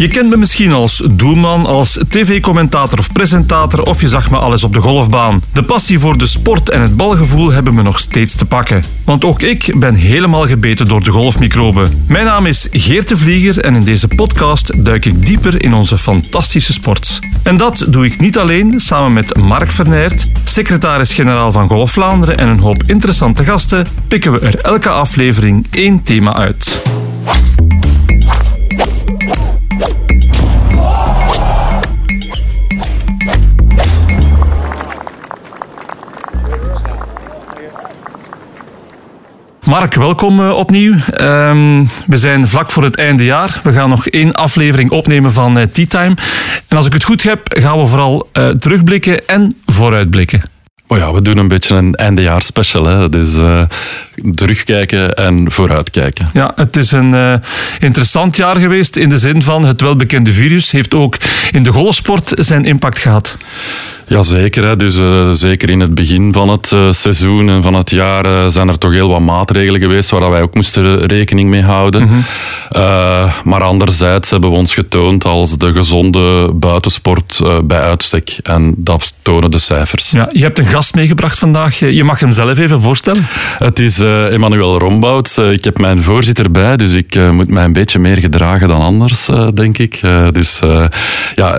Je kent me misschien als doelman, als tv-commentator of presentator of je zag me alles op de golfbaan. De passie voor de sport en het balgevoel hebben me nog steeds te pakken. Want ook ik ben helemaal gebeten door de golfmicroben. Mijn naam is Geert de Vlieger en in deze podcast duik ik dieper in onze fantastische sport. En dat doe ik niet alleen, samen met Mark Vernert, secretaris-generaal van Golf Vlaanderen en een hoop interessante gasten, pikken we er elke aflevering één thema uit. Mark, welkom uh, opnieuw. Um, we zijn vlak voor het einde jaar. We gaan nog één aflevering opnemen van uh, Tea Time. En als ik het goed heb, gaan we vooral uh, terugblikken en vooruitblikken. Oh ja, we doen een beetje een eindejaar special. Hè? Dus uh, terugkijken en vooruitkijken. Ja, het is een uh, interessant jaar geweest in de zin van het welbekende virus heeft ook in de golfsport zijn impact gehad. Jazeker, hè. dus uh, zeker in het begin van het uh, seizoen en van het jaar uh, zijn er toch heel wat maatregelen geweest waar wij ook moesten rekening mee houden. Mm -hmm. Maar anderzijds hebben we ons getoond als de gezonde buitensport bij uitstek en dat tonen de cijfers. Ja, je hebt een gast meegebracht vandaag, je mag hem zelf even voorstellen. Het is Emmanuel Rombouts, ik heb mijn voorzitter bij, dus ik moet mij een beetje meer gedragen dan anders, denk ik. dus ja,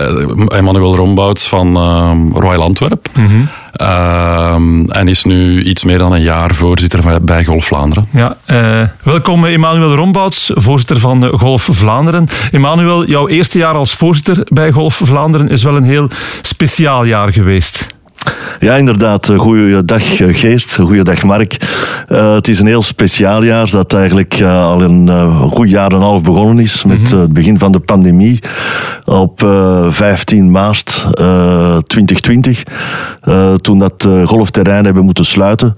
Emmanuel Rombouts van Royal Antwerp. Mm -hmm. Uh, en is nu iets meer dan een jaar voorzitter bij Golf Vlaanderen. Ja, uh, welkom Emmanuel Rombouts, voorzitter van Golf Vlaanderen. Emmanuel, jouw eerste jaar als voorzitter bij Golf Vlaanderen is wel een heel speciaal jaar geweest. Ja, inderdaad. Goeiedag Geert, goeiedag Mark. Uh, het is een heel speciaal jaar dat eigenlijk uh, al een uh, goed jaar en een half begonnen is met -hmm. het begin van de pandemie. Op 15 maart 2020, toen dat golfterrein hebben moeten sluiten,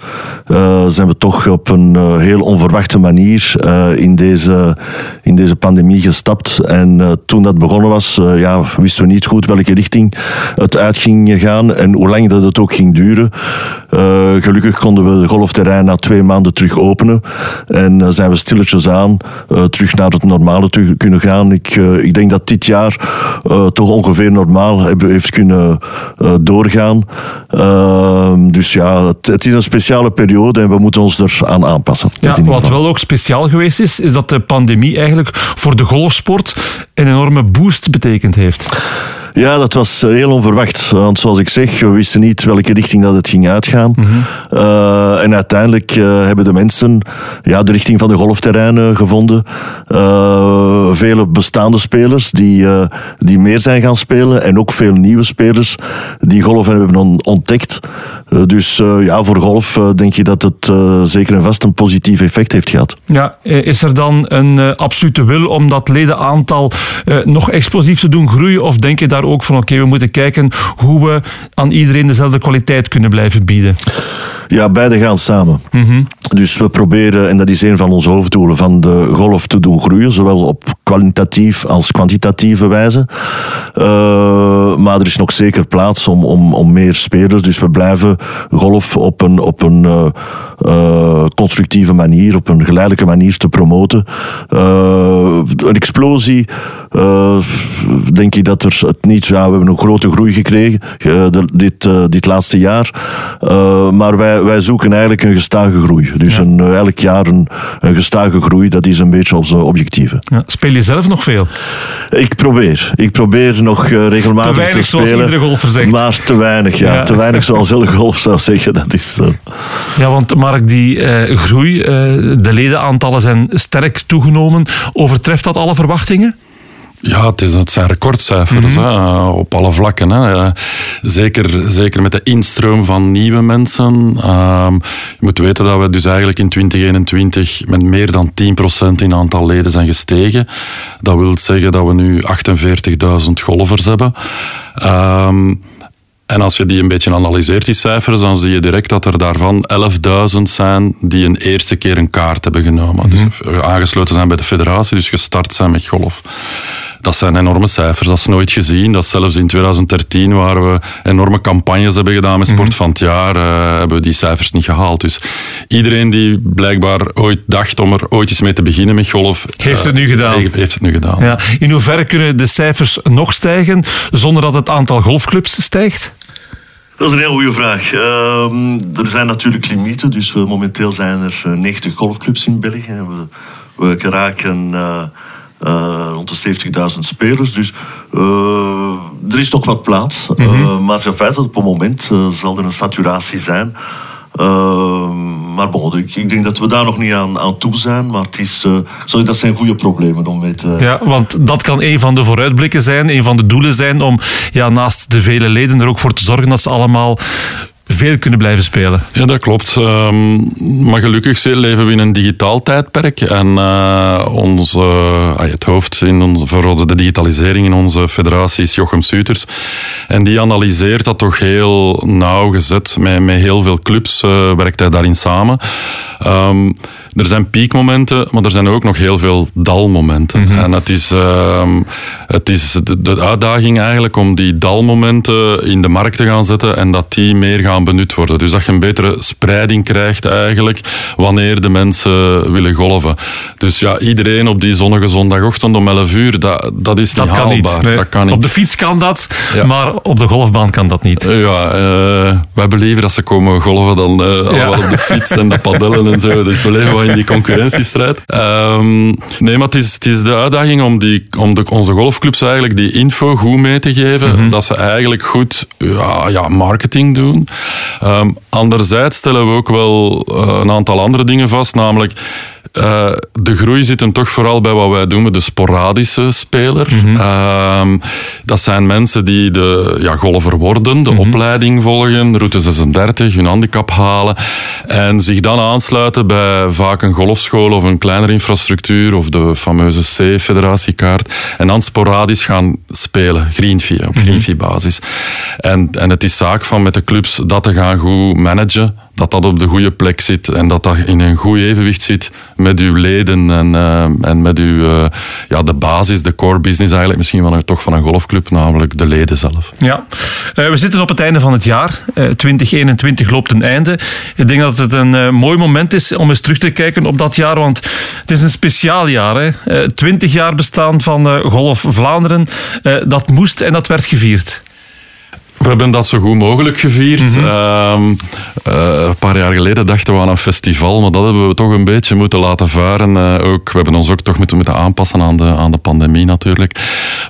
zijn we toch op een heel onverwachte manier in, deze, in deze pandemie gestapt. En toen dat begonnen was, ja, wisten we niet goed welke richting het uit ging gaan en hoe lang dat het ook ging duren. Uh, gelukkig konden we het golfterrein na twee maanden terug openen. En uh, zijn we stilletjes aan uh, terug naar het normale te kunnen gaan. Ik, ik denk dat dit jaar toch ongeveer normaal heeft kunnen doorgaan. Ehm, dus ja, het, het, is een speciale periode en we moeten ons eraan aanpassen. Ja, wat wel ook speciaal geweest is, is dat de pandemie eigenlijk voor de golfsport een enorme boost betekend heeft. Ja, dat was heel onverwacht. Want zoals ik zeg, we wisten niet welke richting dat het ging uitgaan. Mm -hmm. uh, en uiteindelijk uh, hebben de mensen ja, de richting van de golfterreinen gevonden. Uh, vele bestaande spelers die, die meer zijn gaan spelen. En ook veel nieuwe spelers die golf hebben on ontdekt. dus ja, voor golf denk je dat het zeker en vast een positief effect heeft gehad. Ja, is er dan een absolute wil om dat ledenaantal nog explosief te doen groeien? Of denk je daar ook van oké, okay, we moeten kijken hoe we aan iedereen dezelfde kwaliteit kunnen blijven bieden? Ja, beide gaan samen. Mm -hmm. Dus we proberen, en dat is een van onze hoofddoelen, van de golf te doen groeien, zowel op kwalitatief als kwantitatieve wijze. Uh, maar er is nog zeker plaats om, om, om meer spelers. Dus we blijven golf op een, op een uh, uh, constructieve manier, op een geleidelijke manier te promoten. een explosie, denk ik dat er het niet... Ja, we hebben een grote groei gekregen de, dit, dit laatste jaar. maar wij, wij zoeken eigenlijk een gestage groei. Dus ja. een, elk jaar een, een gestage groei, dat is een beetje onze objectieve. Ja, speel je zelf nog veel? Ik probeer. Ik probeer nog regelmatig te, weinig, te spelen. zoals iedere golfer zegt. Maar te weinig, ja. ja. Te weinig zoals iedere golf zou zeggen. Dat is. Ja, want Mark, die groei, de ledenaantallen zijn sterk toegenomen. Overtreft dat alle verwachtingen? Ja, het, is, het zijn recordcijfers mm -hmm. hè, op alle vlakken. Hè. Zeker, zeker met de instroom van nieuwe mensen. Um, je moet weten dat we dus eigenlijk in 2021 met meer dan 10% in aantal leden zijn gestegen. Dat wil zeggen dat we nu 48.000 golfers hebben. Um, en als je die een beetje analyseert, die cijfers, dan zie je direct dat er daarvan 11.000 zijn die een eerste keer een kaart hebben genomen. Mm -hmm. Dus aangesloten zijn bij de federatie, dus gestart zijn met golf. Dat zijn enorme cijfers. Dat is nooit gezien. Dat is zelfs in 2013, waar we enorme campagnes hebben gedaan met Sport van het Jaar, uh, hebben we die cijfers niet gehaald. Dus iedereen die blijkbaar ooit dacht om er ooit eens mee te beginnen met golf... Heeft het nu gedaan. Heeft, heeft het nu gedaan. Ja. In hoeverre kunnen de cijfers nog stijgen zonder dat het aantal golfclubs stijgt? Dat is een heel goede vraag. Uh, er zijn natuurlijk limieten. Dus uh, momenteel zijn er 90 golfclubs in België. We, we geraken uh, rond de 70.000 spelers. Dus er is nog wat plaats. Mm -hmm. maar het feit dat op het moment zal er een saturatie zijn. Maar bon, ik, ik, denk dat we daar nog niet aan, aan toe zijn. Maar het is, uh, sorry, dat zijn goede problemen om mee te... Ja, want dat kan een van de vooruitblikken zijn, een van de doelen zijn om ja, naast de vele leden er ook voor te zorgen dat ze allemaal veel kunnen blijven spelen. Ja, dat klopt. Um, maar gelukkig leven we in een digitaal tijdperk. En uh, onze, uh, het hoofd in onze, voor de digitalisering in onze federatie is Jochem Suters. En die analyseert dat toch heel nauwgezet. Met, met heel veel clubs uh, werkt hij daarin samen. Um, er zijn piekmomenten, maar er zijn ook nog heel veel dalmomenten. Mm -hmm. En het is, uh, het is de, de, uitdaging eigenlijk om die dalmomenten in de markt te gaan zetten en dat die meer gaan benut worden. Dus dat je een betere spreiding krijgt eigenlijk wanneer de mensen willen golven. Dus ja, iedereen op die zonnige zondagochtend om 11 uur, dat, dat is dat niet kan haalbaar. Niet, nee. dat kan niet. Op de fiets kan dat, ja. maar op de golfbaan kan dat niet. Uh, ja, uh, we hebben liever dat ze komen golven dan uh, ja. op de fiets en de padellen en zo. Dus we leven in die concurrentiestrijd. Um, nee, maar het is, het is de uitdaging om, die, om de, onze golfclubs eigenlijk die info goed mee te geven. Mm -hmm. Dat ze eigenlijk goed ja, ja, marketing doen. Um, anderzijds stellen we ook wel uh, een aantal andere dingen vast, namelijk uh, de groei zit hem toch vooral bij wat wij noemen de sporadische speler. Mm -hmm. uh, dat zijn mensen die de ja, golfer worden, de mm -hmm. opleiding volgen, route 36, hun handicap halen en zich dan aansluiten bij vaak een golfschool of een kleinere infrastructuur of de fameuze C-federatiekaart en dan sporadisch gaan spelen, greenfee, op greenfee basis. En, en het is zaak van met de clubs dat te gaan goed managen dat dat op de goede plek zit en dat dat in een goed evenwicht zit met uw leden en, uh, en met uw, uh, ja, de basis, de core business eigenlijk misschien van een, toch van een golfclub, namelijk de leden zelf. Ja, uh, we zitten op het einde van het jaar. 2021 loopt een einde. Ik denk dat het een mooi moment is om eens terug te kijken op dat jaar, want het is een speciaal jaar. Hè? 20 jaar bestaan van Golf Vlaanderen. dat moest en dat werd gevierd. We hebben dat zo goed mogelijk gevierd. Mm -hmm. uh, uh, een paar jaar geleden dachten we aan een festival, maar dat hebben we toch een beetje moeten laten varen. Uh, ook, we hebben ons ook toch moeten, moeten aanpassen aan de, aan de pandemie natuurlijk.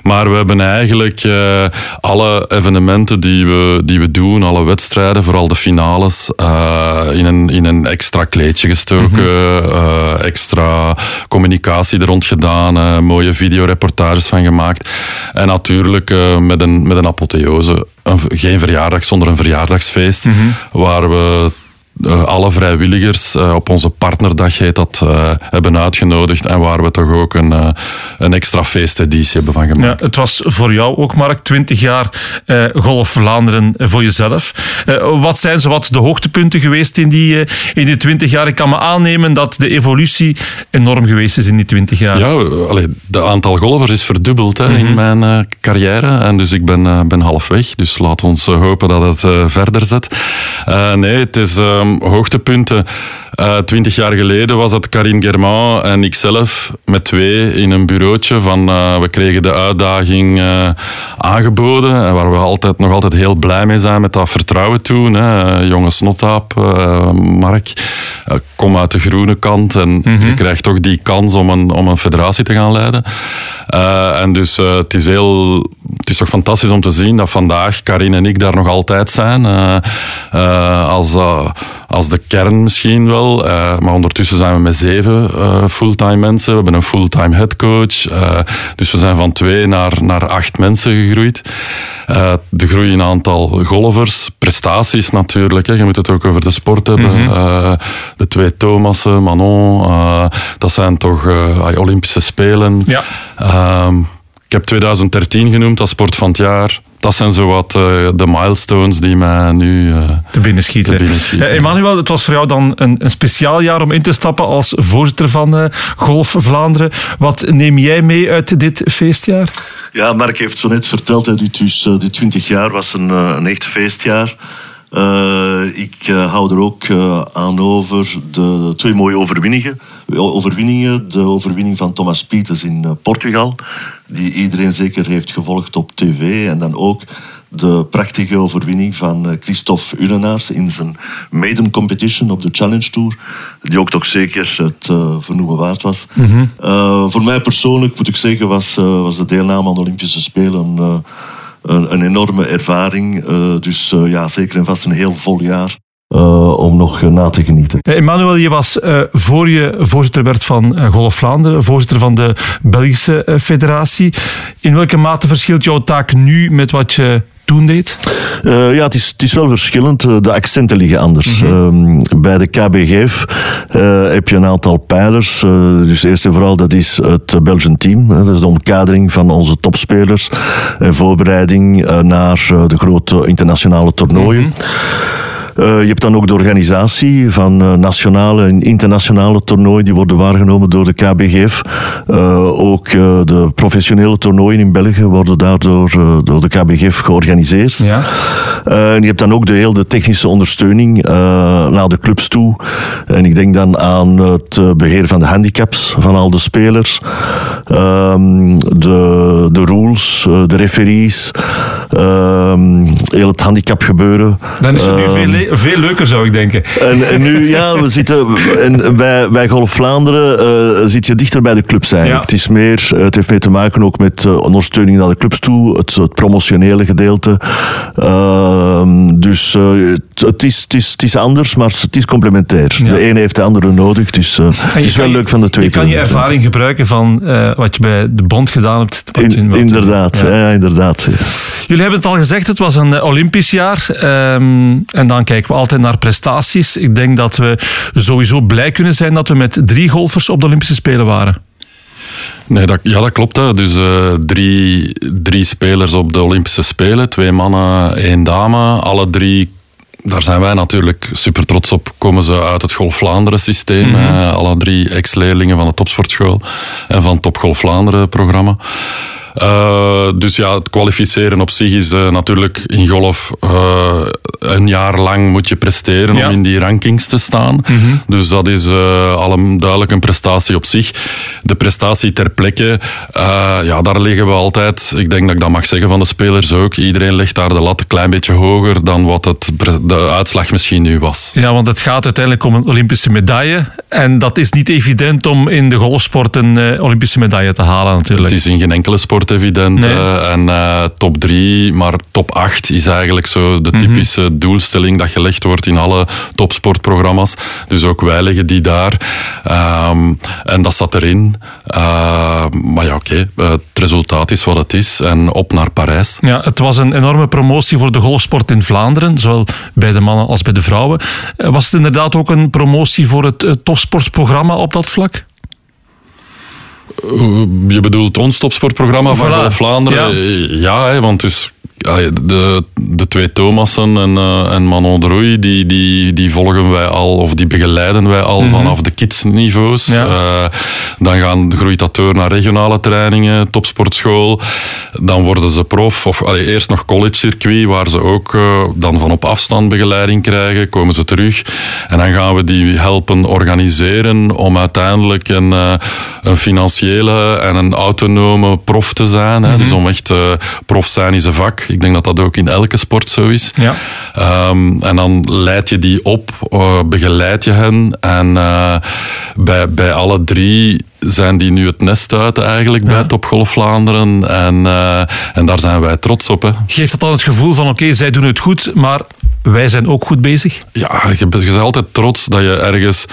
Maar we hebben eigenlijk eh, alle evenementen die we, die we doen, alle wedstrijden, vooral de finales, eh, in, een, in een extra kleedje gestoken. Mm -hmm. extra communicatie er rond gedaan, mooie videoreportages van gemaakt. En natuurlijk met, een, met een apotheose een, geen verjaardag zonder een verjaardagsfeest. Mm -hmm. Waar we alle vrijwilligers uh, op onze partnerdag heet dat uh, hebben uitgenodigd en waar we toch ook een, een extra feesteditie hebben van gemaakt. Ja, het was voor jou ook Mark 20 jaar Golf Vlaanderen voor jezelf. wat zijn zo wat de hoogtepunten geweest in die, in die 20 jaar? Ik kan me aannemen dat de evolutie enorm geweest is in die 20 jaar. Ja, allee, de aantal golfers is verdubbeld hè, mm -hmm. in mijn carrière en dus ik ben, ben halfweg. Dus laat ons hopen dat het verder zet. nee, het is um, hoogtepunten. Uh, twintig jaar geleden was het Karin Germain en ikzelf met twee in een bureautje. Van, uh, we kregen de uitdaging uh, aangeboden, waar we altijd, nog altijd heel blij mee zijn met dat vertrouwen toen. Hè. jonge snottaap, Mark, kom uit de groene kant en mm -hmm. je krijgt toch die kans om een, om een federatie te gaan leiden. en dus het is heel het is toch fantastisch om te zien dat vandaag Karin en ik daar nog altijd zijn. Uh, uh, als, uh, als de kern misschien wel. maar ondertussen zijn we met zeven fulltime mensen. We hebben een fulltime headcoach. dus we zijn van twee naar, naar acht mensen gegroeid. de groei in aantal golfers, prestaties natuurlijk. Hè. Je moet het ook over de sport hebben. Mm -hmm. de twee Thomassen, Manon. dat zijn toch Olympische Spelen. Ja. Ehm, ik heb 2013 genoemd als sport van het jaar. dat zijn zo wat de milestones die mij nu te binnen schieten. Te binnen schieten. Emmanuel, het was voor jou dan een, een speciaal jaar om in te stappen als voorzitter van Golf Vlaanderen. Wat neem jij mee uit dit feestjaar? Ja, Mark heeft zo net verteld, dat dit, dus, die 20 jaar was een, een echt feestjaar. Uh, ik uh, hou er ook uh, aan over de twee mooie overwinningen. overwinningen. De overwinning van Thomas Pieters in Portugal, die iedereen zeker heeft gevolgd op tv. En dan ook de prachtige overwinning van Christophe Ulenaars in zijn maiden competition op de Challenge Tour. Die ook toch zeker het vernoemen waard was. Mm -hmm. voor mij persoonlijk moet ik zeggen, was, was de deelname aan de Olympische Spelen een, een enorme ervaring. Uh, dus uh, ja, zeker en vast een heel vol jaar. Uh, om nog na te genieten. Emmanuel, je was voor je voorzitter werd van Golf Vlaanderen, voorzitter van de Belgische Federatie. In welke mate verschilt jouw taak nu met wat je toen deed? Uh, ja, het is, het is wel verschillend. Eh, de accenten liggen anders. Mm -hmm. uh, bij de KBGF uh, heb je een aantal pijlers. dus eerst en vooral, dat is het Belgian team. dat is de omkadering van onze topspelers. En voorbereiding naar de grote internationale toernooien. Mm -hmm. Uh, je hebt dan ook de organisatie van uh, nationale en internationale toernooien die worden waargenomen door de KBGF. Uh, ook de professionele toernooien in België worden daardoor door de KBGF georganiseerd. Ja. en je hebt dan ook de hele technische ondersteuning naar de clubs toe. En ik denk dan aan het beheer van de handicaps van al de spelers. Ehm, de, de rules, de referees. Ehm, heel het handicapgebeuren. Dan is er nu veel veel leuker, zou ik denken. En, en nu, ja, we zitten en bij, bij Golf Vlaanderen uh, zit je dichter bij de clubs eigenlijk. Het, is meer, het heeft mee te maken ook met uh, ondersteuning naar de clubs toe, het, het promotionele gedeelte. Uh, dus het, het, is, het, is, het is anders, maar het is complementair. De ene heeft de andere nodig, dus het is wel leuk van de twee. Je kan je ervaring gebruiken van wat je bij de bond gedaan hebt. In, inderdaad, ja. ja inderdaad. Jullie hebben het al gezegd, het was een Olympisch jaar. Um, en dan kijken we altijd naar prestaties. Ik denk dat we sowieso blij kunnen zijn dat we met drie golfers op de Olympische Spelen waren. Nee, dat, ja, dat klopt. Hè. Dus uh, drie, drie spelers op de Olympische Spelen. Twee mannen, één dame. Alle drie, daar zijn wij natuurlijk super trots op, komen ze uit het Golf Vlaanderen systeem. Mm -hmm. Alle drie ex-leerlingen van de Topsportschool en van het Top Golf Vlaanderen programma. Uh, dus ja, het kwalificeren op zich is uh, natuurlijk in golf uh, een jaar lang moet je presteren ja. om in die rankings te staan. Mm -hmm. Dus dat is al een, duidelijk een prestatie op zich. De prestatie ter plekke, ja, daar liggen we altijd, ik denk dat ik dat mag zeggen van de spelers ook, iedereen legt daar de lat een klein beetje hoger dan wat het, de uitslag misschien nu was. Ja, want het gaat uiteindelijk om een Olympische medaille. En dat is niet evident om in de golfsport een Olympische medaille te halen natuurlijk. Het is in geen enkele sport evident. Nee. Uh, en uh, top 3, maar top 8 is eigenlijk zo de mhm. typische mm -hmm. doelstelling dat gelegd wordt in alle topsportprogramma's. Dus ook wij leggen die daar. Um, en dat zat erin. Uh, maar ja, oké. Okay. het resultaat is wat het is. En op naar Parijs. Ja, het was een enorme promotie voor de golfsport in Vlaanderen. Zowel bij de mannen als bij de vrouwen. Was het inderdaad ook een promotie voor het topsportprogramma op dat vlak? Je bedoelt ons topsportprogramma voilà. van Vlaanderen? Ja, ja hè, want dus de, de twee Thomassen en, uh, en Manon de die, die, die volgen wij al, of die begeleiden wij al mm -hmm. vanaf de kidsniveaus. Ja. Uh, dan gaan, groeit dat door naar regionale trainingen, topsportschool. Dan worden ze prof, of allee, eerst nog college circuit, waar ze ook uh, dan van op afstand begeleiding krijgen. Komen ze terug. En dan gaan we die helpen organiseren om uiteindelijk een, een financiële en een autonome prof te zijn. Hè. Mm -hmm. Dus om echt prof zijn is een vak. Ik denk dat dat ook in elke sport zo is. Ja. Um, en dan leid je die op, uh, begeleid je hen. En uh, bij, bij alle drie zijn die nu het nest uit eigenlijk ja. bij Topgolf Vlaanderen. En, uh, en daar zijn wij trots op. Hè. Geeft dat dan het gevoel van oké, okay, zij doen het goed, maar wij zijn ook goed bezig? Ja, je bent, je bent altijd trots dat je ergens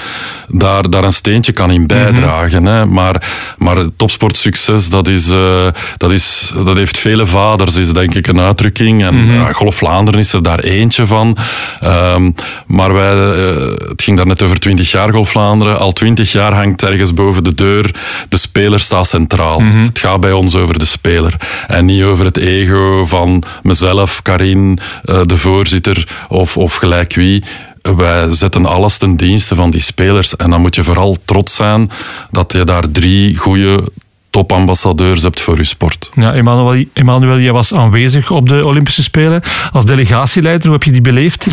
daar, daar een steentje kan in bijdragen. hè? Maar, maar topsportsucces, dat, is, uh, dat, is, dat heeft vele vaders, is denk ik een uitdrukking. En ja, Golf Vlaanderen is er daar eentje van. Um, maar wij, uh, het ging daar net over 20 jaar Golf Vlaanderen. Al 20 jaar hangt ergens boven de deur, de speler staat centraal. Het gaat bij ons over de speler. En niet over het ego van mezelf, Karin, uh, de voorzitter of, of gelijk wie wij zetten alles ten dienste van die spelers. En dan moet je vooral trots zijn dat je daar drie goede topambassadeurs hebt voor je sport. Ja, Emmanuel, Emmanuel, jij was aanwezig op de Olympische Spelen. Als delegatieleider, hoe heb je die beleefd?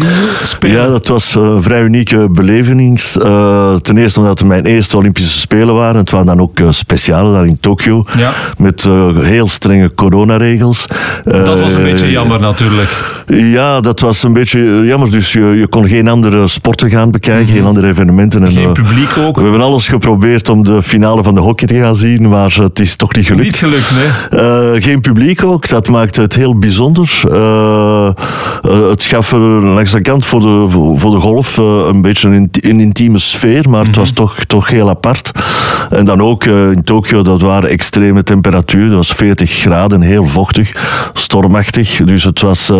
Spelen? Ja, dat was een vrij unieke beleving. Uh, ten eerste omdat het mijn eerste Olympische Spelen waren. Het waren dan ook uh, speciale daar in Tokio. Ja. Met uh, heel strenge coronaregels. dat was een beetje jammer natuurlijk. Ja, dat was een beetje jammer. Dus je, je kon geen andere sporten gaan bekijken, mm -hmm. geen andere evenementen. En, geen publiek ook. We hebben alles geprobeerd om de finale van de hockey te gaan zien, maar het is toch niet gelukt. Niet gelukt, nee. Uh, geen publiek ook, dat maakt het heel bijzonder. Uh, uh, het gaf er langs de kant voor de, voor de golf een beetje een, een, intieme sfeer, maar het was toch, toch heel apart. En dan ook in Tokio, dat waren extreme temperaturen. Dat was 40 graden, heel vochtig, stormachtig. Dus het was,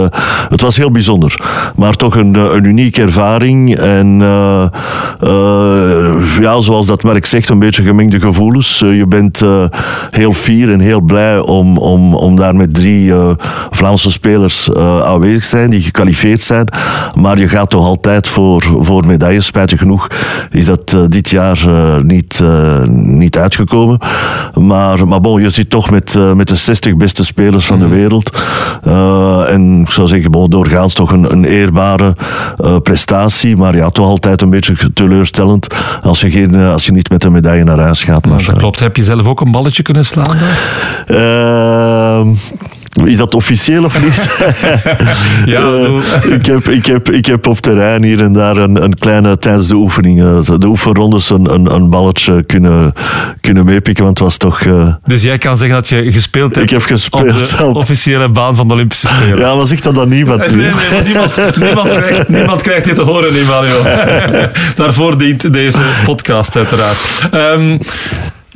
het was heel bijzonder. Maar toch een, een unieke ervaring. En ja, zoals dat Mark zegt, een beetje gemengde gevoelens. je bent heel fier en heel blij om, om, om daar met drie uh, Vlaamse spelers uh, aanwezig te zijn, die gekwalificeerd zijn. Maar je gaat toch altijd voor, voor medailles. Spijtig genoeg is dat uh, dit jaar niet, niet uitgekomen. Maar, maar bon, je zit toch met, met de 60 beste spelers van de wereld. en ik zou zeggen, bon, doorgaans toch een, een eerbare prestatie. Maar ja, toch altijd een beetje teleurstellend als je, geen, als je niet met een medaille naar huis gaat. Maar, ja, dat klopt. Heb je zelf ook een balletje kunnen slaan? Uh, is dat officieel of niet? ja, uh, ik, heb, ik, heb, ik heb op terrein hier en daar een, een kleine, tijdens de oefeningen, de oefenrondes, een, een, een balletje kunnen, kunnen meepikken, want het was toch... Uh, dus jij kan zeggen dat je gespeeld hebt ik heb gespeeld, op de officiële baan van de Olympische Spelen? Ja, maar zegt dat dan niemand? Nee, nee, nee niemand, niemand, krijgt, niemand krijgt dit te horen, Mario. Daarvoor dient deze podcast uiteraard. Um,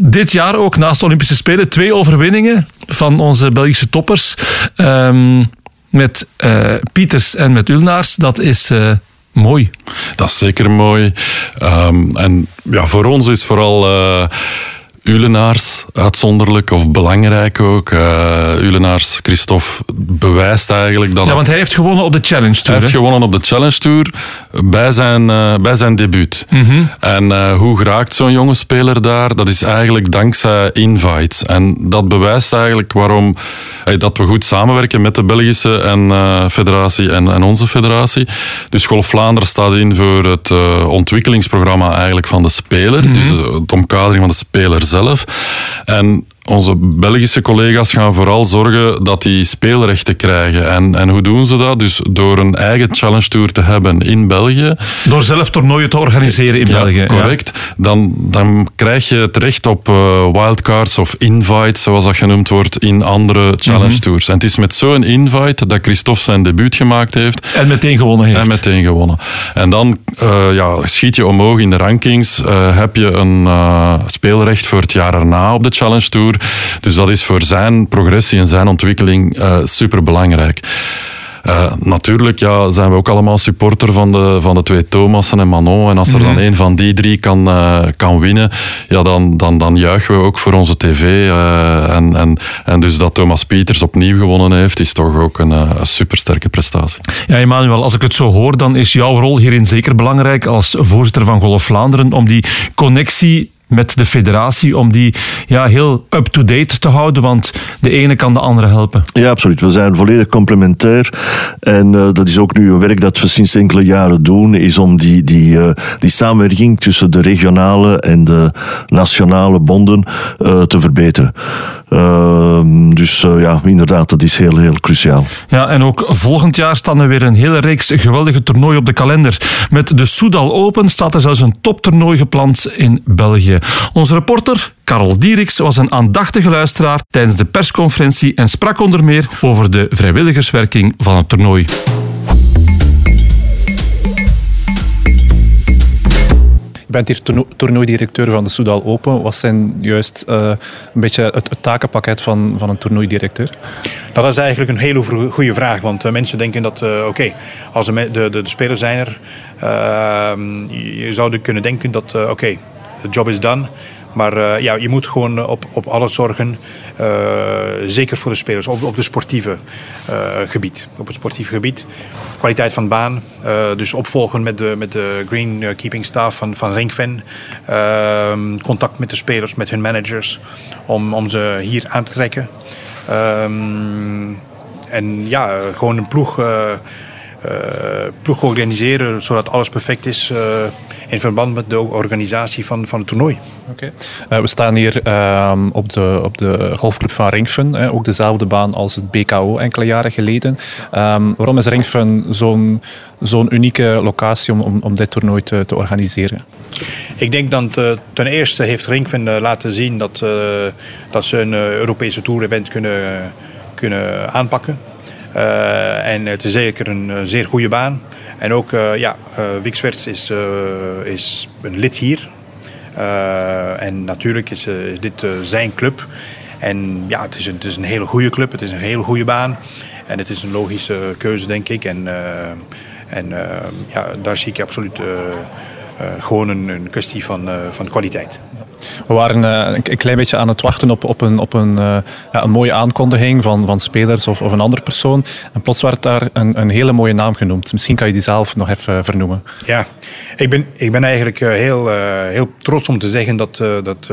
dit jaar ook naast de Olympische Spelen twee overwinningen van onze Belgische toppers. Um, met uh, Pieters en met Ulnaars. Dat is uh, mooi. Dat is zeker mooi. Um, en ja, voor ons is vooral. Uh, Ulenaars uitzonderlijk of belangrijk ook. Uh, Ulenaars, Christophe, bewijst eigenlijk dat... Ja, want hij heeft gewonnen op de Challenge Tour. Hij heeft gewonnen op de Challenge Tour bij zijn, uh, bij zijn debuut. Mm -hmm. En uh, hoe raakt zo'n jonge speler daar? Dat is eigenlijk dankzij invites. En dat bewijst eigenlijk waarom dat we goed samenwerken met de Belgische en, federatie en, en, onze federatie. Dus Golf Vlaanderen staat in voor het ontwikkelingsprogramma eigenlijk van de speler. Mm -hmm. Dus de omkadering van de speler zelf. En onze Belgische collega's gaan vooral zorgen dat die speelrechten krijgen. En, en hoe doen ze dat? Dus door een eigen challenge tour te hebben in België. Door zelf toernooien te organiseren in ja, België. Correct. Ja. Dan, dan krijg je het recht op uh, wildcards of invites, zoals dat genoemd wordt, in andere challenge mm-hmm. tours. En het is met zo'n invite dat Christophe zijn debuut gemaakt heeft. En meteen gewonnen heeft. En meteen gewonnen. En dan uh, ja, schiet je omhoog in de rankings. Uh, heb je een speelrecht voor het jaar erna op de challenge tour. Dus dat is voor zijn progressie en zijn ontwikkeling uh, super belangrijk. Uh, natuurlijk ja, zijn we ook allemaal supporter van de, van de twee Thomassen en Manon. En als er dan een van die drie kan, uh, kan winnen, ja, dan, dan, dan juichen we ook voor onze tv. Uh, en, en, en dus dat Thomas Pieters opnieuw gewonnen heeft, is toch ook een, een supersterke prestatie. Ja, Emmanuel, als ik het zo hoor, dan is jouw rol hierin zeker belangrijk als voorzitter van Golf Vlaanderen om die connectie met de federatie om die ja, heel up-to-date te houden, want de ene kan de andere helpen. Ja, absoluut. We zijn volledig complementair en uh, dat is ook nu een werk dat we sinds enkele jaren doen, is om die, die, uh, die samenwerking tussen de regionale en de nationale bonden uh, te verbeteren. Dus ja, inderdaad, dat is heel, heel cruciaal. Ja, en ook volgend jaar staan er weer een hele reeks geweldige toernooien op de kalender. Met de Soudal Open staat er zelfs een toptoernooi gepland in België. Onze reporter Karel Dieriks was een aandachtige luisteraar tijdens de persconferentie en sprak onder meer over de vrijwilligerswerking van het toernooi. Bent hier toernooidirecteur van de Soudal Open. Wat zijn juist uh, een beetje het, takenpakket van, van een toernooidirecteur? Dat is eigenlijk een hele goede vraag. Want uh, mensen denken dat, uh, oké, als de, de, de, spelers zijn er, ehm, je zou kunnen denken dat, oké, de job is done. Maar ja, je moet gewoon op, op alles zorgen zeker voor de spelers, op, op de sportieve uh, gebied. Op het sportieve gebied. Kwaliteit van baan. Uh, dus opvolgen met de, met de greenkeeping staff van, van Ringfen. Ehm, contact met de spelers, met hun managers. Om, om ze hier aan te trekken. Um, en ja, gewoon een ploeg, ploeg organiseren zodat alles perfect is in verband met de organisatie van, van het toernooi. Oké. Uh, we staan hier uh, op, de, op de golfclub van Ringfun, ook dezelfde baan als het BKO enkele jaren geleden. Um, waarom is Ringfun zo'n zo'n unieke locatie om, om, om dit toernooi te, te organiseren? Ik denk dat uh, ten eerste heeft Ringfun uh, laten zien dat, uh, dat ze een Europese Tour-event kunnen, kunnen aanpakken. En het is zeker een zeer goede baan. En ook, uh, ja, is, is een lid hier. en natuurlijk is, is dit zijn club. En ja, het is, een, het is een hele goede club. Het is een hele goede baan. En het is een logische keuze, denk ik. En, en ja, daar zie ik absoluut gewoon een, een kwestie van, van kwaliteit. We waren uh, een klein beetje aan het wachten op, op, een, op een, uh, ja, een mooie aankondiging van, van spelers of, of een andere persoon. En plots werd daar een, een hele mooie naam genoemd. Misschien kan je die zelf nog even vernoemen. Ja, ik ben, ik ben eigenlijk heel, heel trots om te zeggen dat, dat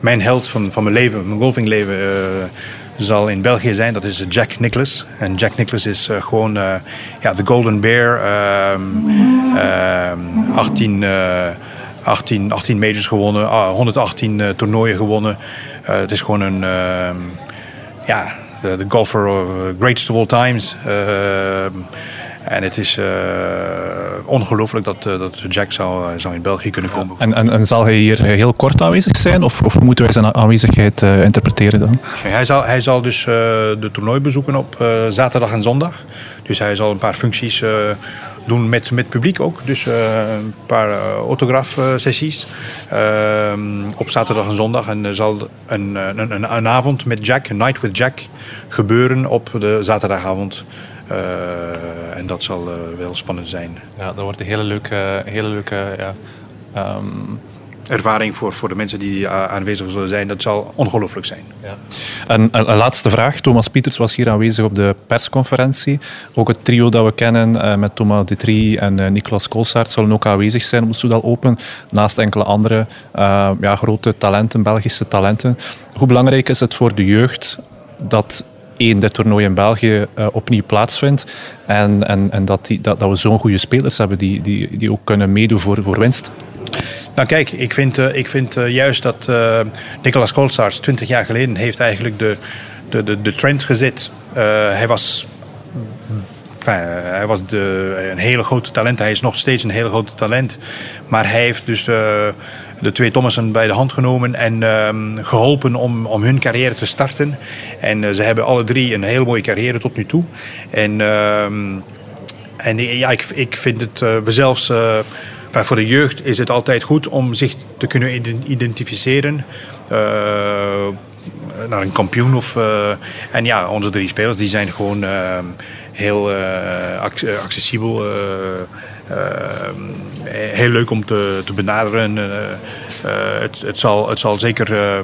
mijn held van, van mijn leven, mijn golfingleven zal in België zijn. Dat is Jack Nicklaus. En Jack Nicklaus is gewoon ja, de Golden Bear. Um, um, 18, 18, 18 majors gewonnen, 118 uh, toernooien gewonnen. Uh, het is gewoon een, uh, ja, de, de golfer of greatest of all times. Ehm, en het is uh, ongelooflijk dat, uh, dat Jack zou, zou in België kunnen komen. En, en, en, zal hij hier heel kort aanwezig zijn? Of, of moeten wij zijn aanwezigheid uh, interpreteren dan? hij, zal, hij zal dus de toernooi bezoeken op zaterdag en zondag. Dus hij zal een paar functies doen met, met publiek ook. Dus uh, een paar uh, autografsessies uh, op zaterdag en zondag. En er zal een, een, een, avond met Jack, een night with Jack, gebeuren op de zaterdagavond. En dat zal wel spannend zijn. Ja, dat wordt een hele leuke, hele leuke ja, um ervaring voor, voor de mensen die eh, aanwezig zullen zijn. Dat zal ongelooflijk zijn. Ja. En een, een, laatste vraag. Thomas Pieters was hier aanwezig op de persconferentie. Ook het trio dat we kennen uh, met Thomas Detrie en Niklas Koolsaert zullen ook aanwezig zijn op de Soudal Open. Naast enkele andere ja, grote talenten, Belgische talenten. Hoe belangrijk is het voor de jeugd dat één, dit toernooi in België opnieuw plaatsvindt. En, en, en dat, die, dat, dat we zo'n goede spelers hebben die, die, die ook kunnen meedoen voor, voor winst. Nou kijk, ik vind, uh, ik vind uh, juist dat uh, Nicolas Kolsaars 20 jaar geleden heeft eigenlijk de, de, de, de trend gezet. hij was, hij was de, een hele grote talent. Hij is nog steeds een hele grote talent. Maar hij heeft dus de twee Thomassen bij de hand genomen en ehm, geholpen om, om hun carrière te starten. En ze hebben alle drie een hele mooie carrière tot nu toe. En, ehm, en ja, ik, ik vind het we zelfs voor de jeugd is het altijd goed om zich te kunnen identificeren. Uh, naar een kampioen. Of, uh, en ja, onze drie spelers die zijn gewoon uh, heel accessibel. heel leuk om te, te benaderen. Het, het, zal, het zal zeker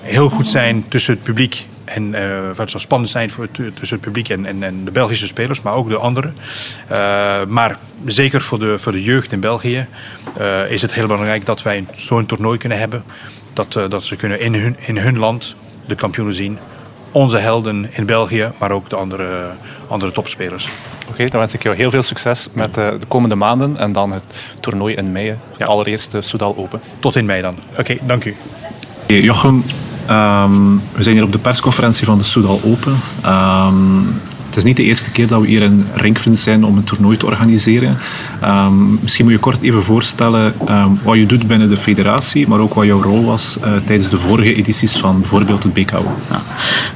heel goed zijn tussen het publiek en uh, het zal spannend zijn voor, tussen het publiek en, en, en, de Belgische spelers, maar ook de anderen. Uh, maar zeker voor de, voor de jeugd in België uh, is het heel belangrijk dat wij zo'n toernooi kunnen hebben. Dat, dat ze kunnen in hun, in hun land de kampioenen zien. Onze helden in België, maar ook de andere, andere topspelers. Oké, dan wens ik jou heel veel succes met de komende maanden en dan het toernooi in mei. Ja. Allereerst de Soudal Open. Tot in mei dan. Oké, dank u. Jochem, Um, we zijn hier op de persconferentie van de Soudal Open. Het is niet de eerste keer dat we hier in Rinkven zijn om een toernooi te organiseren. Ehm, misschien moet je kort even voorstellen ehm, wat je doet binnen de federatie, maar ook wat jouw rol was uh, tijdens de vorige edities van bijvoorbeeld het BKO. Ja.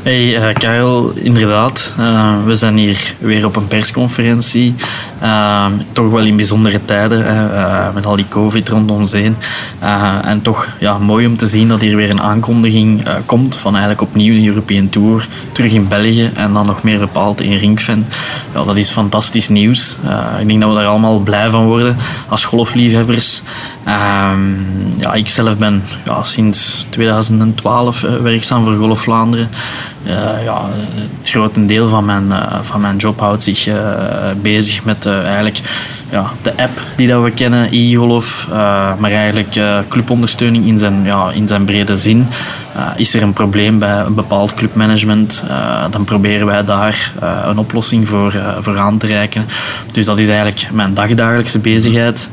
Hey uh, Karel, inderdaad. Uh, we zijn hier weer op een persconferentie. Ehm, toch wel in bijzondere tijden, met al die COVID rond ons heen. en toch ja, mooi om te zien dat hier weer een aankondiging komt van eigenlijk opnieuw een European Tour terug in België en dan nog meer bepaald in Ringfen. Ja, dat is fantastisch nieuws. ik denk dat we daar allemaal blij van worden als golfliefhebbers. Um, ja, ik zelf ben ja, sinds 2012 uh, werkzaam voor Golf Vlaanderen. Uh, ja, het grote deel van mijn, van mijn job houdt zich bezig met eigenlijk, ja, de app die dat we kennen, e-golf, maar eigenlijk clubondersteuning in zijn, ja, in zijn brede zin. Is er een probleem bij een bepaald clubmanagement, dan proberen wij daar een oplossing voor, voor aan te reiken. Dus dat is eigenlijk mijn dagdagelijkse bezigheid.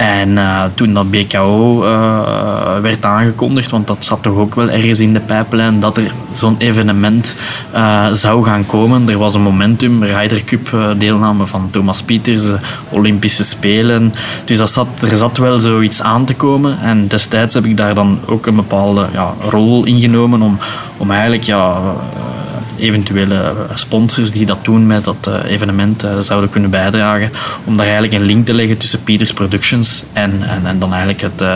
En uh, toen dat BKO eh, werd aangekondigd, want dat zat toch ook wel ergens in de pijplijn, dat er zo'n evenement uh, zou gaan komen. Er was een momentum, Ryder Cup deelname van Thomas Pieters, Olympische Spelen. Dus dat zat, er zat wel zoiets aan te komen. En destijds heb ik daar dan ook een bepaalde ja, rol in genomen om, om eigenlijk ja, eventuele sponsors die dat doen met dat eh, evenement eh, zouden kunnen bijdragen. Om daar eigenlijk een link te leggen tussen Peters Productions en, en, en dan eigenlijk het, eh,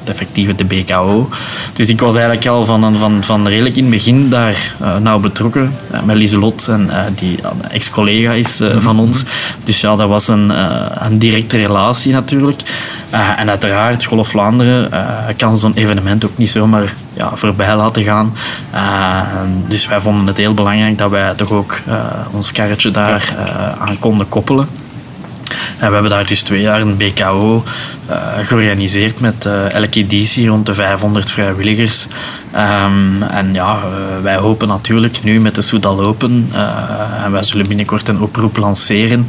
het, effectieve de BKO. Dus ik was eigenlijk al van, van, van redelijk in het begin daar nauw betrokken met Lieselot, en, die ex-collega is van ons. Dus ja, dat was een, een directe relatie natuurlijk. Uh, en uiteraard, Golf Vlaanderen uh, kan zo'n evenement ook niet zomaar ja, voorbij laten gaan. Uh, dus wij vonden het heel belangrijk dat wij toch ook ons karretje daar aan konden koppelen. En we hebben daar dus twee jaar een BKO uh, georganiseerd met uh, elke editie rond de 500 vrijwilligers. Um, en ja, uh, wij hopen natuurlijk nu met de Soudal Open, en wij zullen binnenkort een oproep lanceren,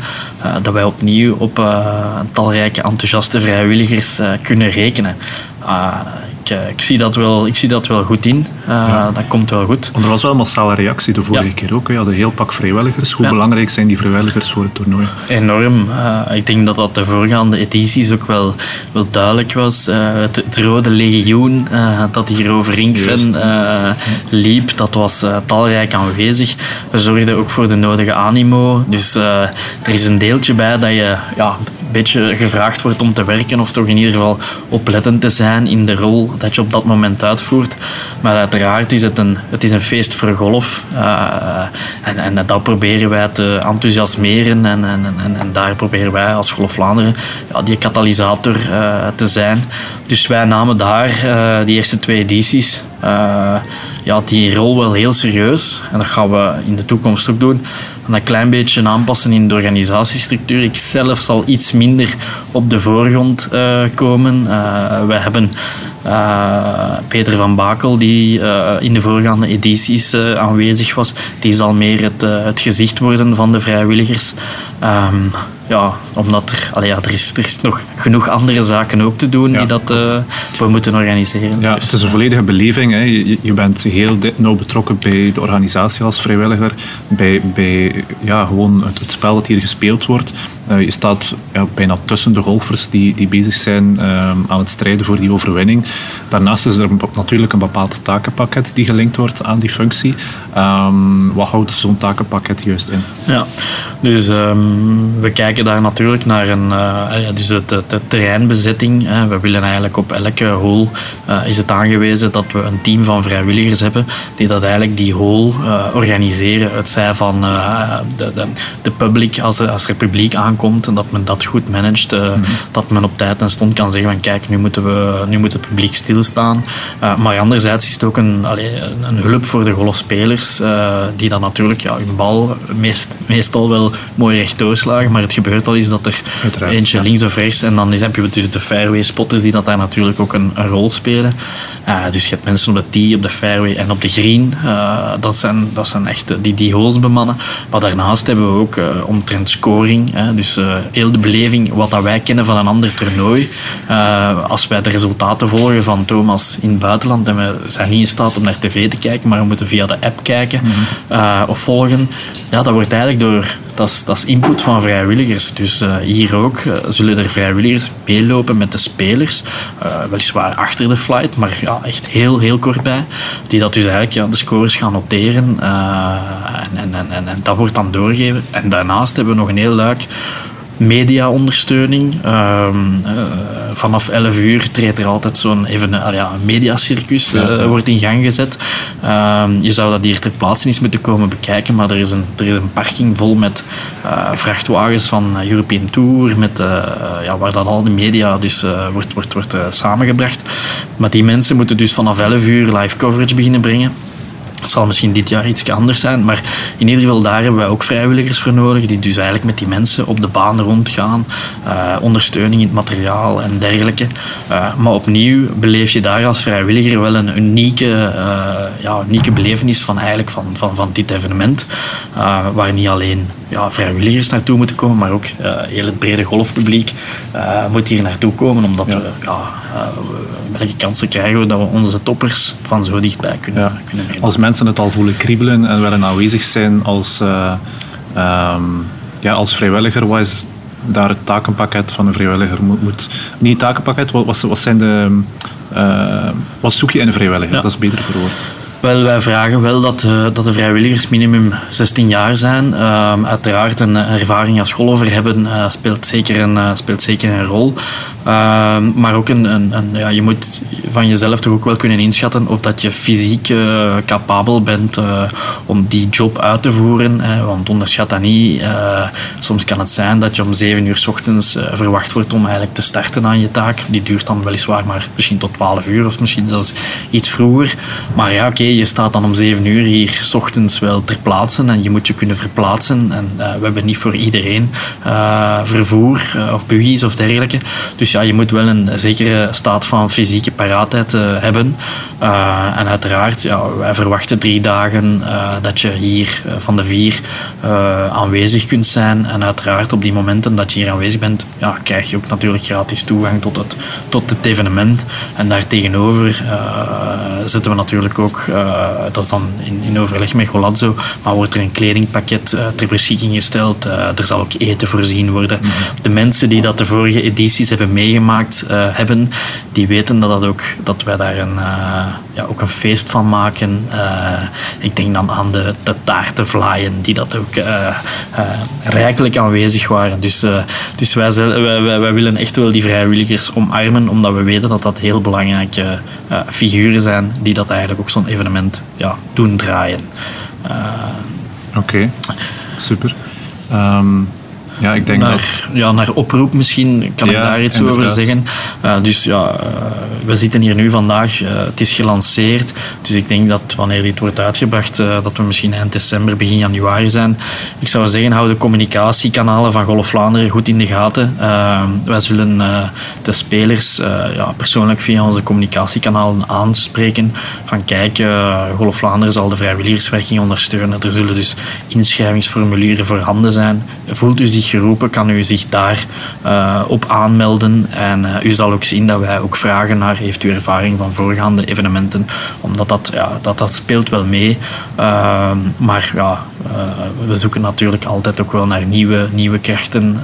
dat wij opnieuw op talrijke enthousiaste vrijwilligers kunnen rekenen. Eh, ik, zie dat wel, ik zie dat wel goed in. Uh, Dat komt wel goed. Want er was wel een massale reactie de vorige keer ook. We hadden heel pak vrijwilligers. Hoe belangrijk zijn die vrijwilligers voor het toernooi? Enorm. Uh, ik denk dat dat de voorgaande edities ook wel, wel duidelijk was. Het, het, Rode Legioen dat hier over Ringven liep, dat was talrijk aanwezig. We zorgden ook voor de nodige animo. Dus er is een deeltje bij dat je ja, een beetje gevraagd wordt om te werken of toch in ieder geval oplettend te zijn in de rol dat je op dat moment uitvoert. Maar uiteraard is het een, het is een feest voor golf. Uh, en, en dat proberen wij te enthousiasmeren. En, en, en, en daar proberen wij als Golf Vlaanderen ja, die katalysator uh, te zijn. Dus wij namen daar uh, die eerste twee edities ja, die rol wel heel serieus. En dat gaan we in de toekomst ook doen een klein beetje aanpassen in de organisatiestructuur. Ik zelf zal iets minder op de voorgrond uh, komen. Uh, we hebben uh, Peter van Bakel, die in de voorgaande edities aanwezig was, die zal meer het, het gezicht worden van de vrijwilligers. Um, ja, omdat er, allee, ja, er, is, er is nog genoeg andere zaken ook te doen die dat uh, we moeten organiseren. Ja, het is een volledige beleving. Hè. Je, je, bent heel nauw betrokken bij de organisatie als vrijwilliger, bij, bij ja, gewoon het, het spel dat hier gespeeld wordt. Uh, je staat ja, bijna tussen de golfers die, die bezig zijn uh, aan het strijden voor die overwinning. Daarnaast is er natuurlijk een bepaald takenpakket die gelinkt wordt aan die functie. Um, wat houdt zo'n takenpakket juist in? Ja, dus um, we kijken daar natuurlijk naar een, uh, dus de, de, de terreinbezetting. we willen eigenlijk op elke hole is het aangewezen dat we een team van vrijwilligers hebben die dat eigenlijk die hole organiseren. Het zij van de, de, de public als, als er publiek aankomt komt en dat men dat goed managt. Uh, Dat men op tijd en stond kan zeggen van kijk, nu, moeten we, nu moet het publiek stilstaan. Maar anderzijds is het ook een, allee, een hulp voor de golfspelers die dan natuurlijk ja, hun bal meest, meestal wel mooi recht doorslagen, maar het gebeurt al eens dat er Uiteraard, eentje ja. links of rechts en dan is- heb je dus de fairway spotters die dat daar natuurlijk ook een, een rol spelen. Eh, dus je hebt mensen op de tee, op de fairway en op de green. Eh, dat, zijn, dat zijn echt die, die holes bemannen. Maar daarnaast hebben we ook eh, omtrent scoring. Hè, dus eh, heel de beleving, wat dat wij kennen van een ander toernooi. Eh, als wij de resultaten volgen van Thomas in het buitenland en we zijn niet in staat om naar tv te kijken, maar we moeten via de app kijken eh, of volgen. Ja, dat wordt eigenlijk door dat is, dat input van vrijwilligers. Dus eh, hier ook eh, zullen er vrijwilligers meelopen met de spelers. Eh, weliswaar achter de flight, maar ja, echt heel, heel kort bij. Die dat dus eigenlijk ja, de scores gaan noteren. en, en, en, en, dat wordt dan doorgegeven. En daarnaast hebben we nog een heel luik mediaondersteuning. Ehm, eh, vanaf 11 uur treedt er altijd zo'n even uh, ja, een mediacircus uh, wordt in gang gezet. Ehm, je zou dat hier ter plaatse eens moeten komen bekijken, maar er is een, er is een parking vol met vrachtwagens van European Tour, met, ja, waar dan al de media dus wordt, wordt, wordt samengebracht. Maar die mensen moeten dus vanaf 11 uur live coverage beginnen brengen. Het zal misschien dit jaar iets anders zijn, maar in ieder geval daar hebben wij ook vrijwilligers voor nodig, die dus eigenlijk met die mensen op de baan rondgaan, uh, ondersteuning in het materiaal en dergelijke. Uh, maar opnieuw beleef je daar als vrijwilliger wel een unieke, uh, ja, unieke belevenis van, eigenlijk van, van, van dit evenement, waar niet alleen ja, vrijwilligers naartoe moeten komen, maar ook heel het brede golfpubliek moet hier naartoe komen, omdat ja. we, ja, welke kansen krijgen we dat we onze toppers van zo dichtbij kunnen, ja. kunnen nemen. Mensen het al voelen kriebelen en willen aanwezig zijn als, uh, um, ja, als vrijwilliger, wat is daar het takenpakket van een vrijwilliger moet, moet niet het takenpakket, wat, wat zijn de, uh, wat zoek je in een vrijwilliger? Ja. Dat is beter verwoord. Wel, wij vragen wel dat, uh, dat de vrijwilligers minimum 16 jaar zijn. Uh, uiteraard een ervaring als golfer hebben uh, speelt, zeker een, speelt zeker een rol. Ehm, maar ook een, een, ja, je moet van jezelf toch ook wel kunnen inschatten of dat je fysiek uh, capabel bent uh, om die job uit te voeren. Hè, want onderschat dat niet. Uh, soms kan het zijn dat je om 7 uur s ochtends verwacht wordt om eigenlijk te starten aan je taak. Die duurt dan weliswaar maar misschien tot 12 uur of misschien zelfs iets vroeger. Maar ja, oké, je staat dan om 7 uur hier s ochtends wel ter plaatse en je moet je kunnen verplaatsen. En we hebben niet voor iedereen vervoer of buggies of dergelijke. Dus je moet wel een zekere staat van fysieke paraatheid uh, hebben. Uh, en uiteraard, ja, wij verwachten drie dagen uh, dat je hier van de vier aanwezig kunt zijn. En uiteraard op die momenten dat je hier aanwezig bent, ja, krijg je ook natuurlijk gratis toegang tot het, tot het evenement. En daartegenover zetten we natuurlijk ook, dat is dan in, in overleg met Golazzo, maar wordt er een kledingpakket ter beschikking gesteld. er zal ook eten voorzien worden. -hmm. De mensen die dat de vorige edities hebben meegemaakt, meegemaakt uh, hebben, die weten dat, dat, ook, dat wij daar een, uh, ja, ook een feest van maken. Uh, ik denk dan aan de, de taartenvlaaien, die dat ook rijkelijk aanwezig waren. Dus, dus wij, wij, wij, willen echt wel die vrijwilligers omarmen, omdat we weten dat dat heel belangrijke figuren zijn die dat eigenlijk ook zo'n evenement ja, doen draaien. Oké, super. Um, ja, ik denk naar, dat... Ja, naar oproep misschien kan ja, ik daar iets inderdaad. over zeggen. Uh, dus ja, uh, we zitten hier nu vandaag. Uh, het is gelanceerd. Dus ik denk dat wanneer dit wordt uitgebracht, dat we misschien eind december, begin januari zijn. Ik zou zeggen, hou de communicatiekanalen van Golf Vlaanderen goed in de gaten. wij zullen de spelers ja, persoonlijk via onze communicatiekanalen aanspreken. Van kijk, Golf Vlaanderen zal de vrijwilligerswerking ondersteunen. Er zullen dus inschrijvingsformulieren voorhanden zijn. Voelt u zich geroepen, kan u zich daar uh, op aanmelden. En uh, u zal ook zien dat wij ook vragen naar heeft u ervaring van voorgaande evenementen, omdat dat, ja, dat, dat speelt wel mee. Uh, maar ja, we zoeken natuurlijk altijd ook wel naar nieuwe, nieuwe krachten.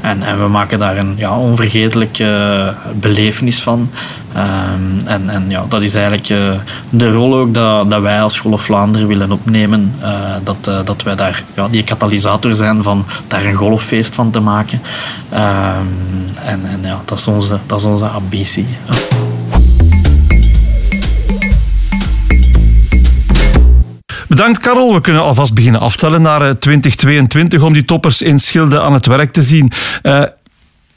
en, en we maken daar een ja, onvergetelijke belevenis van. Um, en, en ja, dat is eigenlijk uh, de rol ook dat, dat wij als Golf Vlaanderen willen opnemen. Uh, dat, uh, dat wij daar ja, die katalysator zijn van daar een golffeest van te maken. Um, en en ja, dat, is onze, dat is onze ambitie. Bedankt Karel. We kunnen alvast beginnen aftellen naar 2022 om die toppers in Schilde aan het werk te zien.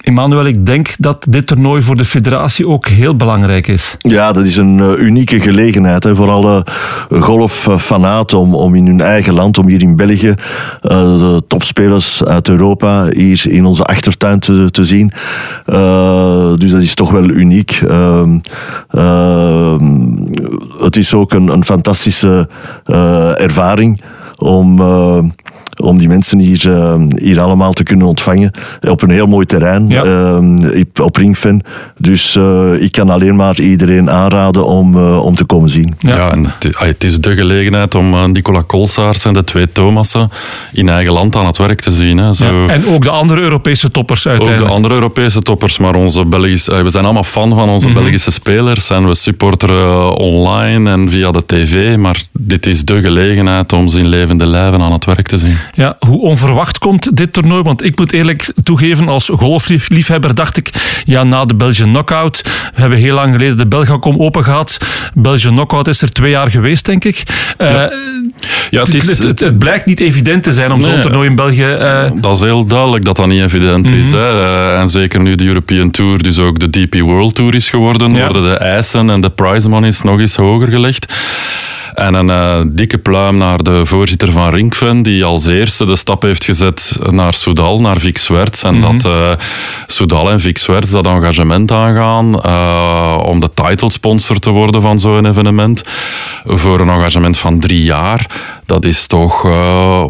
Emmanuel, ik denk dat dit toernooi voor de federatie ook heel belangrijk is. Ja, dat is een uh, unieke gelegenheid hè, voor alle golffanaten om, om in hun eigen land, om hier in België, uh, de topspelers uit Europa hier in onze achtertuin te, te zien. Dus dat is toch wel uniek. Ehm, ehm, het is ook een, een fantastische ervaring om om die mensen hier, uh, hier allemaal te kunnen ontvangen. Op een heel mooi terrein, ja. uh, op Ringfen. Dus uh, ik kan alleen maar iedereen aanraden om, om te komen zien. Ja, ja en het, is de gelegenheid om Nicola Kolsaars en de twee Thomassen in eigen land aan het werk te zien. Hè. Zo, ja. En ook de andere Europese toppers uiteindelijk. Ook de andere Europese toppers, maar onze Belgische, we zijn allemaal fan van onze mm -hmm. Belgische spelers en we supporteren online en via de tv, maar dit is de gelegenheid om ze in levende lijven aan het werk te zien. Ja, hoe onverwacht komt dit toernooi? Want ik moet eerlijk toegeven, als golfliefhebber dacht ik, ja, na de Belgian Knockout, we hebben heel lang geleden de Belgacom open gehad. Belgian Knockout is er twee jaar geweest, denk ik. Ja. Uh, ja, het, is, het, het, het, blijkt niet evident te zijn om nee, zo'n toernooi in België... Uh... Dat is heel duidelijk dat dat niet evident mm -hmm. is. Hè. Uh, en zeker nu de European Tour, dus ook de DP World Tour is geworden, ja. worden de eisen en de prize money nog eens hoger gelegd. En een uh, dikke pluim naar de voorzitter van Rinkven, die als eerste de stap heeft gezet naar Soudal, naar Vic Swerts. En mm -hmm. dat uh, Soudal en Vic Swerts dat engagement aangaan uh, om de title sponsor te worden van zo'n evenement. Voor een engagement van drie jaar. Dat is toch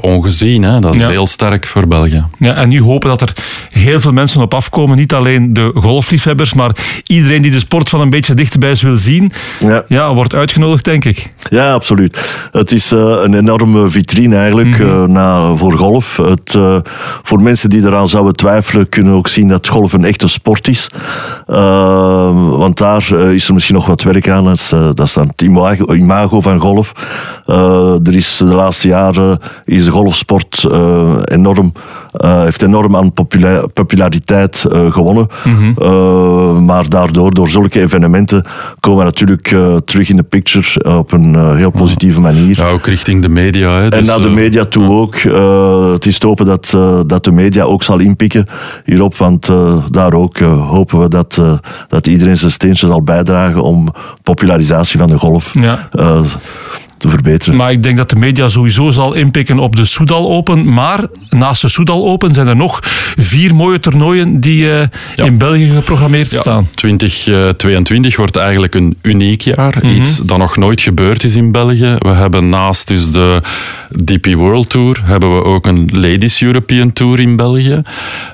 ongezien. Hè? Dat is ja. heel sterk voor België. Ja, en nu hopen dat er heel veel mensen op afkomen. Niet alleen de golfliefhebbers, maar iedereen die de sport van een beetje dichterbij wil zien. Ja. ja, wordt uitgenodigd, denk ik. Ja, absoluut. Het is uh, een enorme vitrine eigenlijk mm -hmm. uh, na, voor golf. Het, uh, voor mensen die eraan zouden twijfelen, kunnen ook zien dat golf een echte sport is. want daar is er misschien nog wat werk aan. Dat is, dat is dan het imago, imago van golf. er is de laatste jaren is de golfsport enorm uh, heeft enorm aan popula populariteit uh, gewonnen. Mm -hmm. uh, maar daardoor, door zulke evenementen, komen we natuurlijk terug in de picture op een heel positieve manier. Ja, ook richting de media. Hè, dus, en naar de media toe ook. het is te hopen dat, dat de media ook zal inpikken hierop, want daar ook hopen we dat, dat iedereen zijn steentje zal bijdragen om popularisatie van de golf ja te verbeteren. Maar ik denk dat de media sowieso zal inpikken op de Soudal Open. Maar naast de Soudal Open zijn er nog vier mooie toernooien die uh, ja. in België geprogrammeerd ja, staan. 2022 wordt eigenlijk een uniek jaar. Mm -hmm. Iets dat nog nooit gebeurd is in België. We hebben naast dus de DP World Tour hebben we ook een Ladies European Tour in België.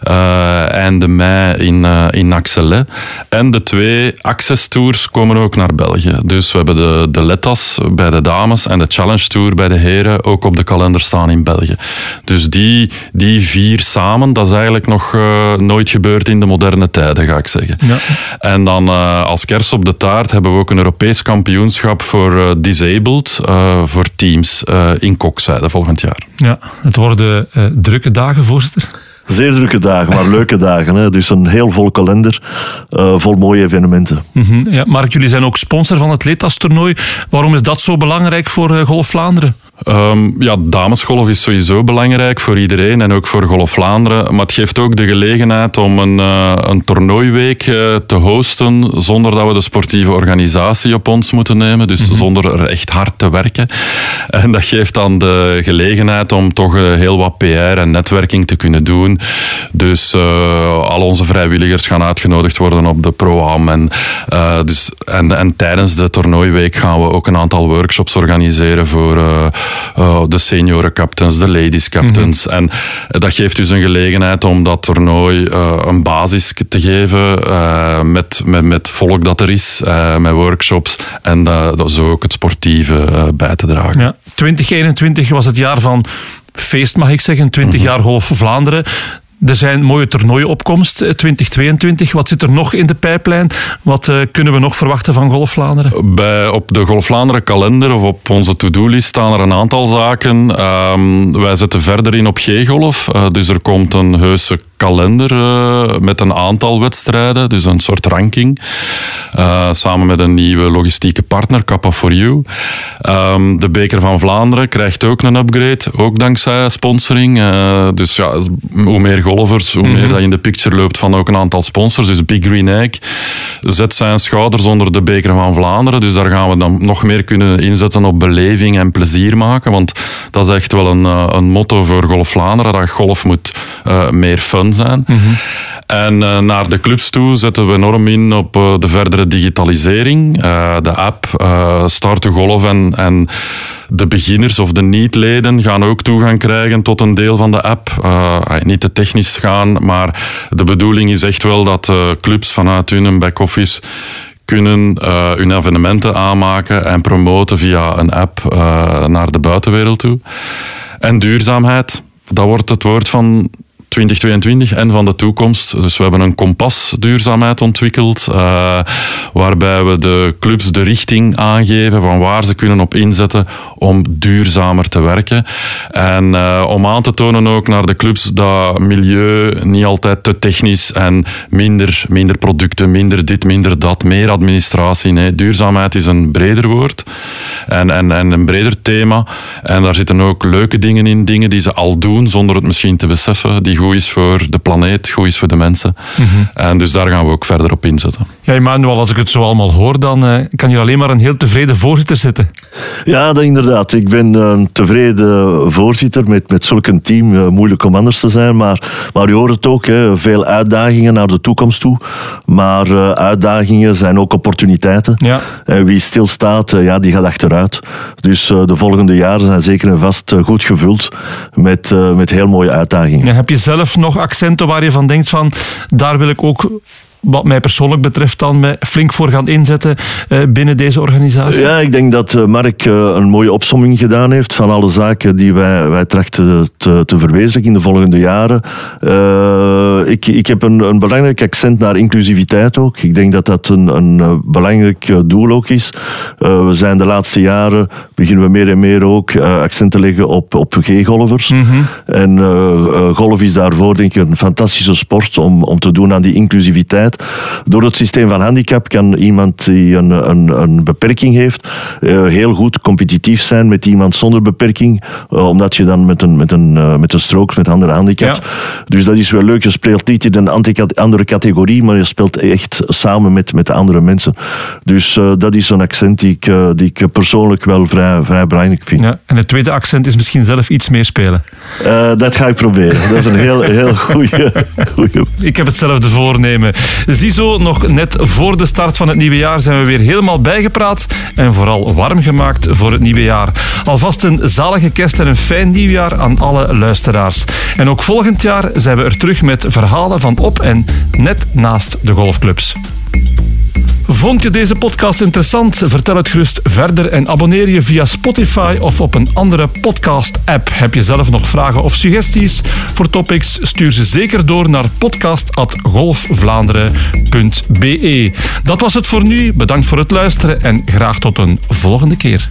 Uh, einde mei in, uh, in Axelet. En de twee Access Tours komen ook naar België. Dus we hebben de, de Lettas bij de dames en de Challenge Tour bij de heren ook op de kalender staan in België. Dus die, die vier samen, dat is eigenlijk nog uh, nooit gebeurd in de moderne tijden, ga ik zeggen. Ja. En dan uh, als kers op de taart hebben we ook een Europees kampioenschap voor uh, disabled, voor teams in Kokzijde volgend jaar. Ja, het worden drukke dagen, voorzitter. Zeer drukke dagen, maar leuke dagen. Hè. Dus een heel vol kalender, uh, vol mooie evenementen. Mm ja, Mark, jullie zijn ook sponsor van het Letas-toernooi. Waarom is dat zo belangrijk voor uh, Golf Vlaanderen? Um, ja, damesgolf is sowieso belangrijk voor iedereen en ook voor Golf Vlaanderen. Maar het geeft ook de gelegenheid om een, uh, een toernooiweek te hosten zonder dat we de sportieve organisatie op ons moeten nemen. Dus mm -hmm. zonder er echt hard te werken. En dat geeft dan de gelegenheid om toch heel wat PR en netwerking te kunnen doen. Dus al onze vrijwilligers gaan uitgenodigd worden op de Pro-Am. En, dus, en, en tijdens de toernooiweek gaan we ook een aantal workshops organiseren voor uh, de senioren captains, de ladies captains. Mm -hmm. En dat geeft dus een gelegenheid om dat toernooi een basis te geven met, met, met volk dat er is, met workshops en zo ook het sportieve bij te dragen. Ja. 2021 was het jaar van feest, mag ik zeggen. 20 jaar Golf Vlaanderen. Er zijn mooie toernooienopkomst 2022. Wat zit er nog in de pijplijn? Wat uh, kunnen we nog verwachten van Golf Vlaanderen? Bij, op de Golf Vlaanderen kalender of op onze to-do-list staan er een aantal zaken. Um, wij zetten verder in op G-golf. Uh, dus er komt een heuse kalender uh, met een aantal wedstrijden, dus een soort ranking. Uh, samen met een nieuwe logistieke partner, Kappa for You. Um, de Beker van Vlaanderen krijgt ook een upgrade, ook dankzij sponsoring. Uh, dus ja, hoe meer golfers, hoe mm -hmm. meer mhm. dat je in de picture loopt van ook een aantal sponsors. Dus Big Green Egg zet zijn schouders onder de Beker van Vlaanderen. Dus daar gaan we dan nog meer kunnen inzetten op beleving en plezier maken. Want dat is echt wel een, een motto voor Golf Vlaanderen, dat golf moet meer fun zijn. En uh, naar de clubs toe zetten we enorm in op uh, de verdere digitalisering. Uh, de app Start to Golf en, en de beginners of de niet-leden gaan ook toegang krijgen tot een deel van de app. niet te technisch gaan, maar de bedoeling is echt wel dat clubs vanuit hun back-office kunnen hun evenementen aanmaken en promoten via een app naar de buitenwereld toe. En duurzaamheid, dat wordt het woord van 2022 en van de toekomst. Dus we hebben een kompas duurzaamheid ontwikkeld, uh, waarbij we de clubs de richting aangeven van waar ze kunnen op inzetten om duurzamer te werken. En uh, om aan te tonen ook naar de clubs dat milieu niet altijd te technisch en minder, minder producten, minder dit, minder dat, meer administratie. Nee, duurzaamheid is een breder woord en, en, en een breder thema. En daar zitten ook leuke dingen in, dingen die ze al doen zonder het misschien te beseffen, die goed is voor de planeet, goed is voor de mensen. Mhm. En dus daar gaan we ook verder op inzetten. Ja, Emmanuel, als ik het zo allemaal hoor, dan uh, kan hier alleen maar een heel tevreden voorzitter zitten. Ja, dat inderdaad. Ik ben een tevreden voorzitter met, met zulk een team. Uh, moeilijk om anders te zijn, maar, maar u hoort het ook. Hè, veel uitdagingen naar de toekomst toe. Maar uh, uitdagingen zijn ook opportuniteiten. Ja. wie stilstaat, ja, die gaat achteruit. Dus de volgende jaren zijn zeker en vast goed gevuld met, met heel mooie uitdagingen. Ja, heb je zelf nog accenten waar je van denkt van daar wil ik ook wat mij persoonlijk betreft dan flink voor gaan inzetten uh, binnen deze organisatie? Ja, ik denk dat uh, Mark uh, een mooie opsomming gedaan heeft van alle zaken die wij, wij trachten te, te verwezenlijken in de volgende jaren. ik, ik heb een, een belangrijk accent naar inclusiviteit ook. Ik denk dat dat een, een belangrijk doel ook is. we zijn de laatste jaren, beginnen we meer en meer ook accent te leggen op, op G-golvers. Mm -hmm. En golf is daarvoor denk ik een fantastische sport om, om te doen aan die inclusiviteit. Door het systeem van handicap kan iemand die een, een, een beperking heeft uh, heel goed competitief zijn met iemand zonder beperking, uh, omdat je dan met een, met een, uh, met een stroke, met andere handicaps. Ja. Dus dat is wel leuk. Je speelt niet in een andere categorie, maar je speelt echt samen met, met de andere mensen. Dus dat is een accent die ik, die ik persoonlijk wel vrij, vrij belangrijk vind. Ja, en het tweede accent is misschien zelf iets meer spelen. dat ga ik proberen. Dat is een heel, heel goede. Ik heb hetzelfde voornemen. Ziezo, nog net voor de start van het nieuwe jaar zijn we weer helemaal bijgepraat en vooral warm gemaakt voor het nieuwe jaar. Alvast een zalige kerst en een fijn nieuwjaar aan alle luisteraars. En ook volgend jaar zijn we er terug met verhalen van op en net naast de golfclubs. Vond je deze podcast interessant? Vertel het gerust verder en abonneer je via Spotify of op een andere podcast-app. Heb je zelf nog vragen of suggesties voor topics? Stuur ze zeker door naar podcast.golfvlaanderen.be. Dat was het voor nu. Bedankt voor het luisteren en graag tot een volgende keer.